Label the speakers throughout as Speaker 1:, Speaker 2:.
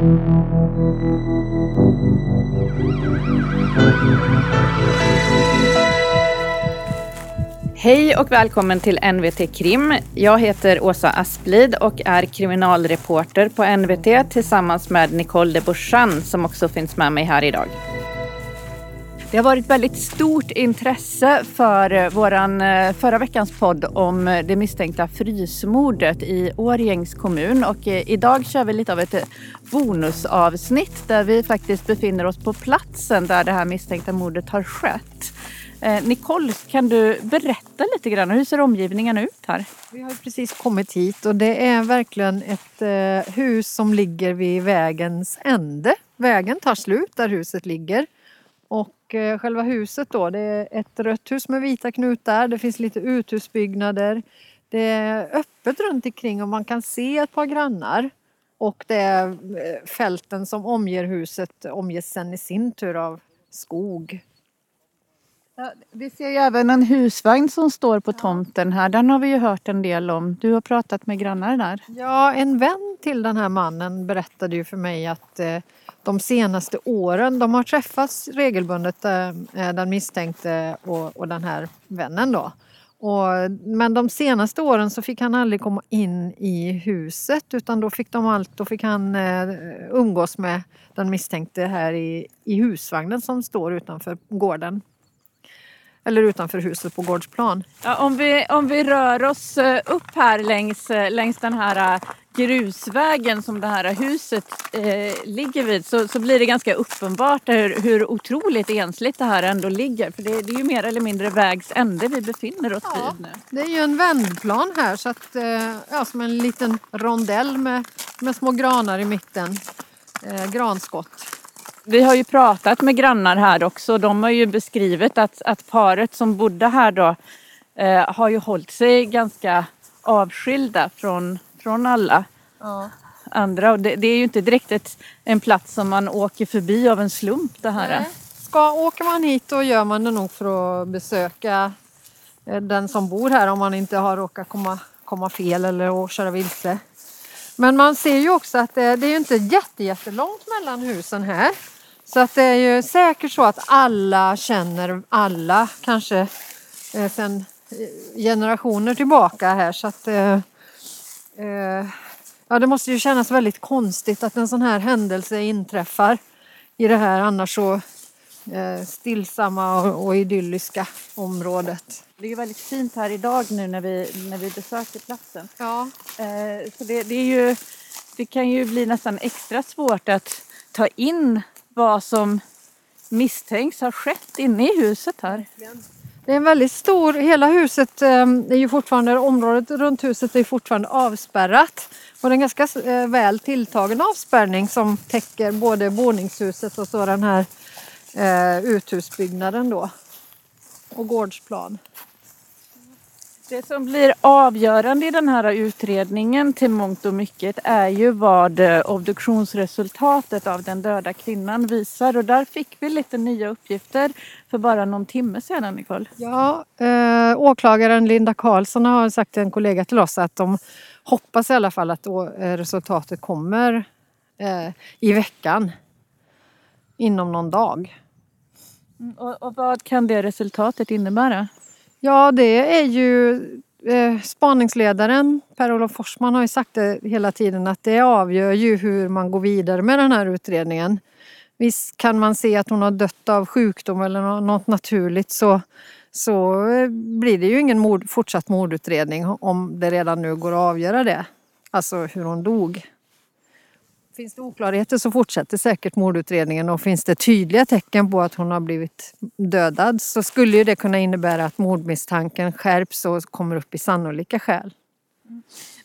Speaker 1: Hej och välkommen till NVT Krim. Jag heter Åsa Asplid och är kriminalreporter på NVT tillsammans med Nicole de Bourchan som också finns med mig här idag. Det har varit väldigt stort intresse för eh, våran eh, förra veckans podd om eh, det misstänkta frysmordet i Årjängs kommun och idag kör vi lite av ett bonusavsnitt där vi faktiskt befinner oss på platsen där det här misstänkta mordet har skett. Nicole, kan du berätta lite grann? Hur ser omgivningen ut här?
Speaker 2: Vi har precis kommit hit och det är verkligen ett hus som ligger vid vägens ände. Vägen tar slut där huset ligger. Och eh, själva huset då, det är ett rött hus med vita knutar. Det finns lite uthusbyggnader. Det är öppet runt omkring och man kan se ett par grannar. Och det är eh, fälten som omger huset omges sen i sin tur av skog.
Speaker 1: Ja, vi ser ju även en husvagn som står på tomten här. Den har vi ju hört en del om. Du har pratat med grannar där.
Speaker 2: Ja, en vän till den här mannen berättade ju för mig att eh, de senaste åren, de har träffats regelbundet, eh, eh, den misstänkte och, och den här vännen då. Och, men de senaste åren så fick han aldrig komma in i huset utan då fick, de allt, då fick han eh, umgås med den misstänkte här i, i husvagnen som står utanför gården eller utanför huset på gårdsplan.
Speaker 1: Ja, om, vi, om vi rör oss eh, upp här längs, eh, längs den här eh, grusvägen som det här huset eh, ligger vid så, så blir det ganska uppenbart hur, hur otroligt ensligt det här ändå ligger. För det, det är ju mer eller mindre vägs ände vi befinner oss ja, vid nu.
Speaker 2: Det är ju en vändplan här så att, eh, ja, som en liten rondell med, med små granar i mitten. Eh, granskott.
Speaker 1: Vi har ju pratat med grannar här också. De har ju beskrivit att, att paret som bodde här då eh, har ju hållit sig ganska avskilda från, från alla ja. andra. Och det, det, är ju inte direkt ett, en plats som man åker förbi av en slump det här. Nej.
Speaker 2: Ska, åker man hit då gör man det nog för att besöka eh, den som bor här om man inte har råkat komma, komma fel eller köra vilse. Men man ser ju också att det, det är inte jättelångt mellan husen här. Så att det är ju säkert så att alla känner alla kanske eh, sedan eh, generationer tillbaka här så att eh, eh, ja, det måste ju kännas väldigt konstigt att en sån här händelse inträffar i det här annars så eh, stillsamma och, och idylliska området.
Speaker 1: Det är väldigt fint här idag nu när vi, när vi besöker platsen.
Speaker 2: Ja.
Speaker 1: Eh, så det, det, är ju, det kan ju bli nästan extra svårt att ta in vad som misstänks ha skett inne i huset här.
Speaker 2: Det är en väldigt stor, hela huset ehm, är ju fortfarande, området runt huset är fortfarande avspärrat. Och det är en ganska eh, väl tilltagen avspärrning som täcker både boningshuset och så den här eh, uthusbyggnaden då. Och gårdsplan.
Speaker 1: Det som blir avgörande i den här utredningen till mångt och mycket är ju vad eh, obduktionsresultatet av den döda kvinnan visar och där fick vi lite nya uppgifter för bara någon timme sedan Nicole.
Speaker 2: Ja, eh, åklagaren Linda Karlsson har sagt till en kollega till oss att de hoppas i alla fall att då, eh, resultatet kommer eh, i veckan inom någon dag.
Speaker 1: Mm, och, och vad kan det resultatet innebära?
Speaker 2: Ja, det är ju eh, spaningsledaren Per-Olof Forsman har ju sagt det hela tiden att det avgör ju hur man går vidare med den här utredningen. Visst kan man se att hon har dött av sjukdom eller något naturligt så, så eh, blir det ju ingen mord, fortsatt mordutredning om det redan nu går att avgöra det. Alltså hur hon dog. Finns det oklarheter så fortsätter säkert mordutredningen och finns det tydliga tecken på att hon har blivit dödad så skulle det kunna innebära att mordmisstanken skärps och kommer upp i sannolika skäl.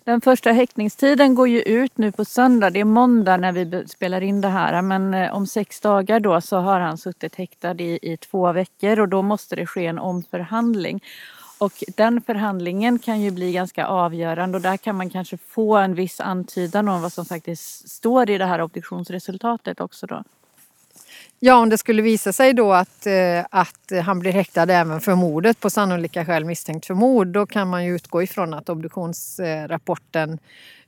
Speaker 1: Den första häktningstiden går ju ut nu på söndag. Det är måndag när vi spelar in det här. Men eh, om sex dagar då så har han suttit häktad i, i två veckor och då måste det ske en omförhandling. Och den förhandlingen kan ju bli ganska avgörande och där kan man kanske få en viss antydan om vad som faktiskt står i det här obduktionsresultatet också då.
Speaker 2: Ja, om det skulle visa sig då att, eh, att han blir häktad även för mordet på sannolika skäl misstänkt för mord, då kan man ju utgå ifrån att obduktionsrapporten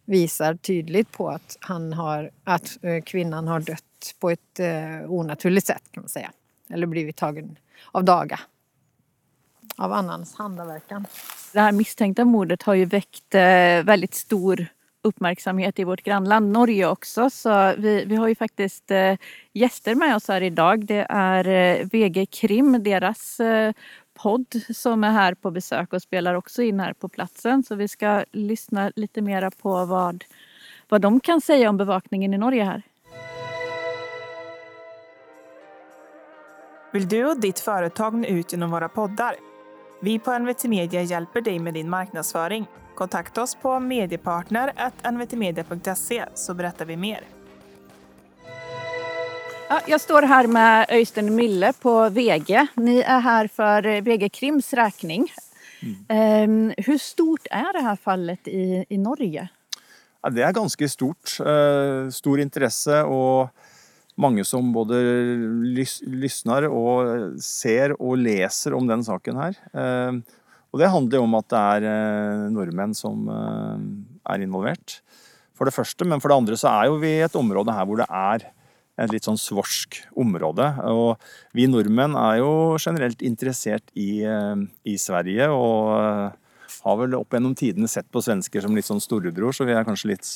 Speaker 2: visar tydligt på att, han har, att eh, kvinnan har dött på ett eh, onaturligt sätt kan man säga. Eller blivit tagen av daga. Av annans handaverkan.
Speaker 1: Det här misstänkta mordet har ju väckt eh, väldigt stor uppmärksamhet i vårt grannland Norge också. Så vi, vi har ju faktiskt eh, gäster med oss här idag. Det är eh, VG Krim, deras podd som är här på besök och spelar också in här på platsen. Så vi ska lyssna lite mera på vad, vad de kan säga om bevakningen i Norge här.
Speaker 3: Vill du och ditt företag nå ut genom våra poddar? Vi på NVT Media hjälper dig med din marknadsföring. Kontakta oss på mediepartner.nvtmedia.se så berättar vi mer.
Speaker 1: Ja, jag står här med Öystein Mille på VG. Ni är här för VG Krims räkning. Mm. Hur stort är det här fallet i, i Norge?
Speaker 4: Ja, det är ganska stort. Uh, stor intresse och många som både lys lyssnar ser och läser om den saken här. Eh, og och det handlar om att det är eh, nordmenn norrmän som är eh, involvert, För det första, men för det andra så är vi ett område här där det är et litt sånn svorsk område. Og vi nordmenn er jo generelt interessert i, i Sverige og har väl opp gjennom tidene sett på svensker som litt sånn storebror, så vi er kanskje litt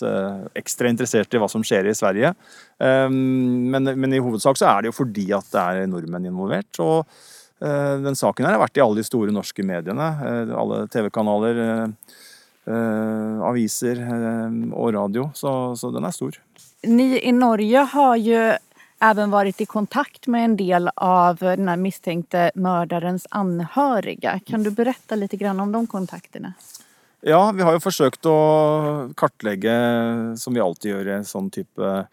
Speaker 4: extra ekstra interessert i hva som skjer i Sverige. Ehm, men, men, i hovedsak så er det jo fordi at det er nordmenn involvert. Og eh, den saken her har vært i alle de store norske mediene. alla alle TV-kanaler, aviser och radio. Så, så den är stor.
Speaker 1: Ni i Norge har ju även varit i kontakt med en del av den här misstänkte mördarens anhöriga. Kan du berätta lite grann om de kontakterna?
Speaker 4: Ja, vi har ju försökt att kartlägga, som vi alltid gör i en sån typ av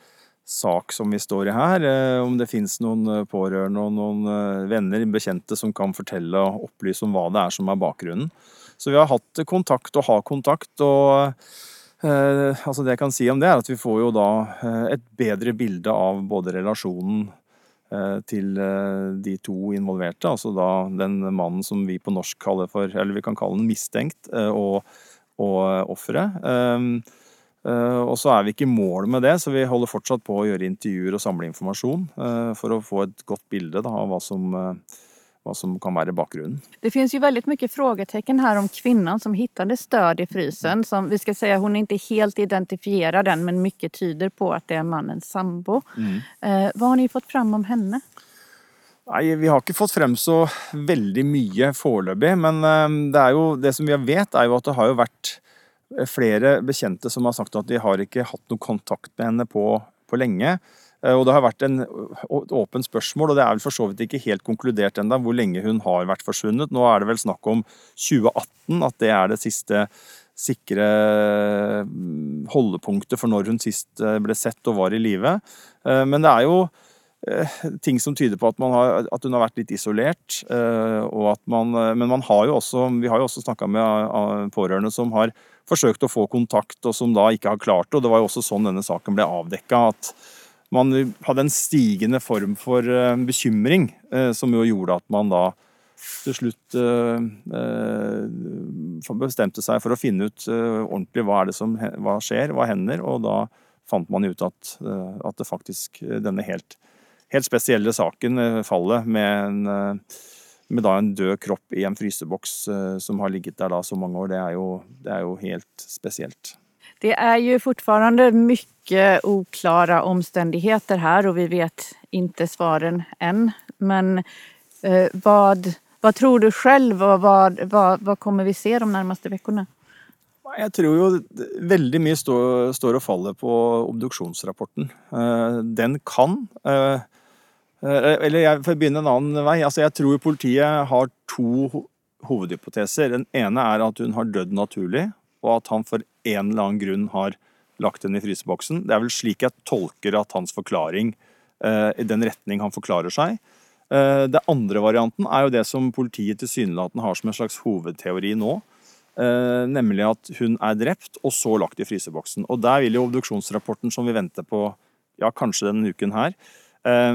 Speaker 4: sak som vi står i här, eh, om det finns någon eh, pårörande och någon vänner, bekanta som kan berätta och upplysa om vad det är som är bakgrunden. Så vi har haft kontakt och har kontakt och altså det jeg kan si om det, er at vi får jo da eh, et bedre bilde av både relasjonen eh, til de to involverte, altså da den mannen som vi på norsk kaller for, eller vi kan kalle den mistenkt, og, og offeret. Ehm, og så er vi ikke i mål med det, så vi holder fortsatt på å gjøre intervjuer og samle informasjon for å få et godt bilde da, av hva som vad som kan vara bakgrunden.
Speaker 1: Det finns ju väldigt mycket frågetecken här om kvinnan som hittade stöd i frysen. Som vi ska säga, hon är inte helt identifierad än men mycket tyder på att det är mannens sambo. Mm. Eh, vad har ni fått fram om henne?
Speaker 4: Nej, vi har inte fått fram så väldigt mycket foreløpig, men eh, det, är ju, det som vi vet är ju att det har ju varit flera bekanta som har sagt att de har inte haft någon kontakt med henne på, på länge. Eh, og det har vært en, et åpent spørsmål, og det er vel for så vidt ikke helt konkludert ennå hvor lenge hun har vært forsvunnet. Nå er det vel snakk om 2018, at det er det siste sikre mm, holdepunktet for når hun sist eh, ble sett og var i live. Eh, men det er jo ting som tyder på at, har, at hun har vært litt isolert. Og at man, men man har jo også, vi har jo også snakka med pårørende som har forsøkt å få kontakt, og som da ikke har klart det. Og det var jo også sånn denne saken ble avdekka. at man hadde en stigende form for eh, bekymring, eh, som jo gjorde at man da til slutt eh, eh bestemte seg for å finne ut eh, ordentlig hva er det som hva skjer, hva hender, og da fant man ut at, eh, at det faktisk denne helt, helt spesielle saken, fallet med en, med da en død kropp i en fryseboks som har ligget der da så mange år, det er jo, det er jo helt spesielt.
Speaker 1: Det är ju fortfarande mycket oklara omständigheter här och vi vet inte svaren än. Men eh, vad, vad tror du själv och vad, vad, vad kommer vi se de närmaste veckorna?
Speaker 4: Jag tror ju väldigt mycket står, står och faller på obduktionsrapporten. Eh, den kan eh, eh Eller jag får börja en annan väg. Alltså jag tror politiet har två huvudhypoteser. Den ena är att hon har dött naturligt och att han for en eller annen grunn har lagt den i fryseboksen. Det er vel slik jeg tolker at hans forklaring eh, i den retning han forklarer seg. Eh, det andre varianten er jo det som politiet tilsynelatende har som en slags hovedteori nå. Eh, nemlig at hun er drept og så lagt i fryseboksen. Og der vil jo obduksjonsrapporten som vi venter på ja, kanskje denne uken her, eh,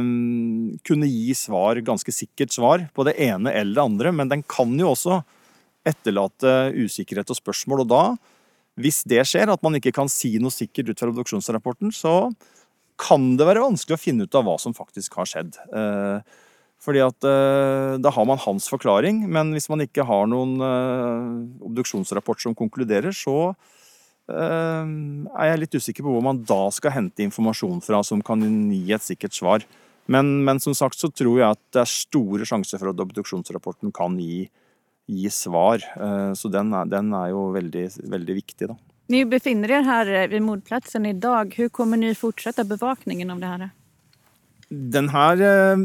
Speaker 4: kunne gi svar, ganske sikkert svar på det ene eller det andre, men den kan jo også etterlate usikkerhet og spørsmål. Og da Hvis det skjer, at man ikke kan si noe sikkert ut fra obduksjonsrapporten, så kan det være vanskelig å finne ut av hva som faktisk har skjedd. Eh, fordi at eh, Da har man hans forklaring, men hvis man ikke har noen eh, obduksjonsrapport som konkluderer, så er jeg litt usikker på hvor man da skal hente informasjon fra som kan gi et sikkert svar. Men, men som sagt så tror jeg at det er store sjanser for at obduksjonsrapporten kan gi, gi svar. Så den er, den er jo veldig, veldig viktig, da.
Speaker 1: Ni befinner er her vid mordplatsen i dag. Hur kommer ni fortsätta bevakningen av det her?
Speaker 4: Den her, eh,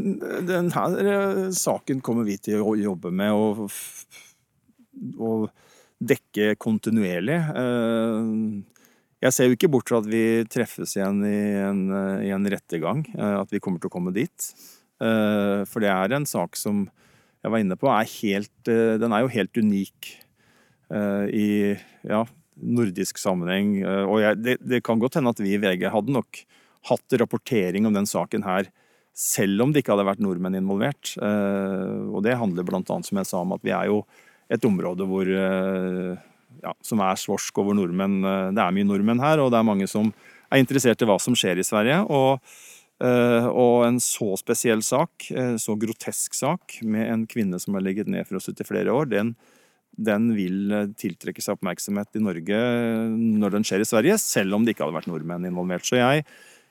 Speaker 4: den eh, saken kommer vi å jobbe med og, og dekke kontinuerlig. Eh, jeg ser jo ikke bort fra at vi treffes igjen i en, i en rettergang, at vi kommer å komme dit. For det er en sak som jeg var inne på, er helt, eh, den er jo helt unik eh, i ja, nordisk sammenheng. Eh, og jeg, det, det, kan godt hende at vi i VG hadde nok hatt rapportering om den saken her selv om det ikke hadde vært nordmenn involvert. Eh, og det handler bl.a. som jeg sa om at vi er jo et område hvor, eh, ja, som er svorsk, og hvor nordmenn Det er mye nordmenn her, og det er mange som er interessert i hva som skjer i Sverige. og og en så spesiell sak, så grotesk sak, med en kvinne som har ligget nedfrosset i flere år, den, den vil eh, tiltrekke seg oppmerksomhet i Norge eh, når den skjer i Sverige, selv om det ikke hadde vært nordmenn involvert. Så jeg,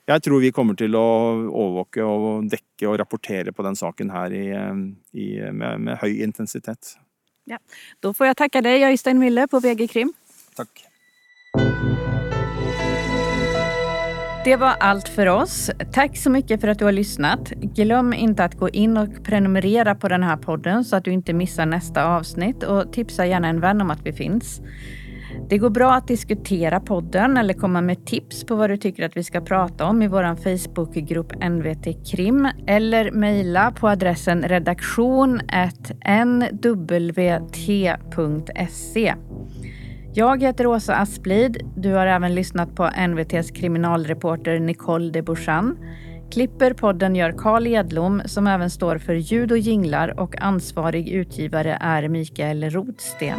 Speaker 4: jeg tror vi kommer til å overvåke og dekke og rapportere på den saken her i, eh, i, med, med, høy intensitet.
Speaker 1: Ja. Da får jeg takke deg, Øystein Mille på VG Krim.
Speaker 4: Takk.
Speaker 1: Det var allt för oss. Tack så mycket för att du har lyssnat. Glöm inte att gå in och prenumerera på den här podden så att du inte missar nästa avsnitt och tipsa gärna en vän om att vi finns. Det går bra att diskutera podden eller komma med tips på vad du tycker att vi ska prata om i vår Facebookgrupp NVT Krim eller mejla på adressen redaktion nwt.se. Jag heter Åsa Asplid. Du har även lyssnat på NVTs kriminalreporter Nicole de Bouchan. Klipper podden gör Carl Edlom som även står för ljud och jinglar och ansvarig utgivare är Mikael Rotsten.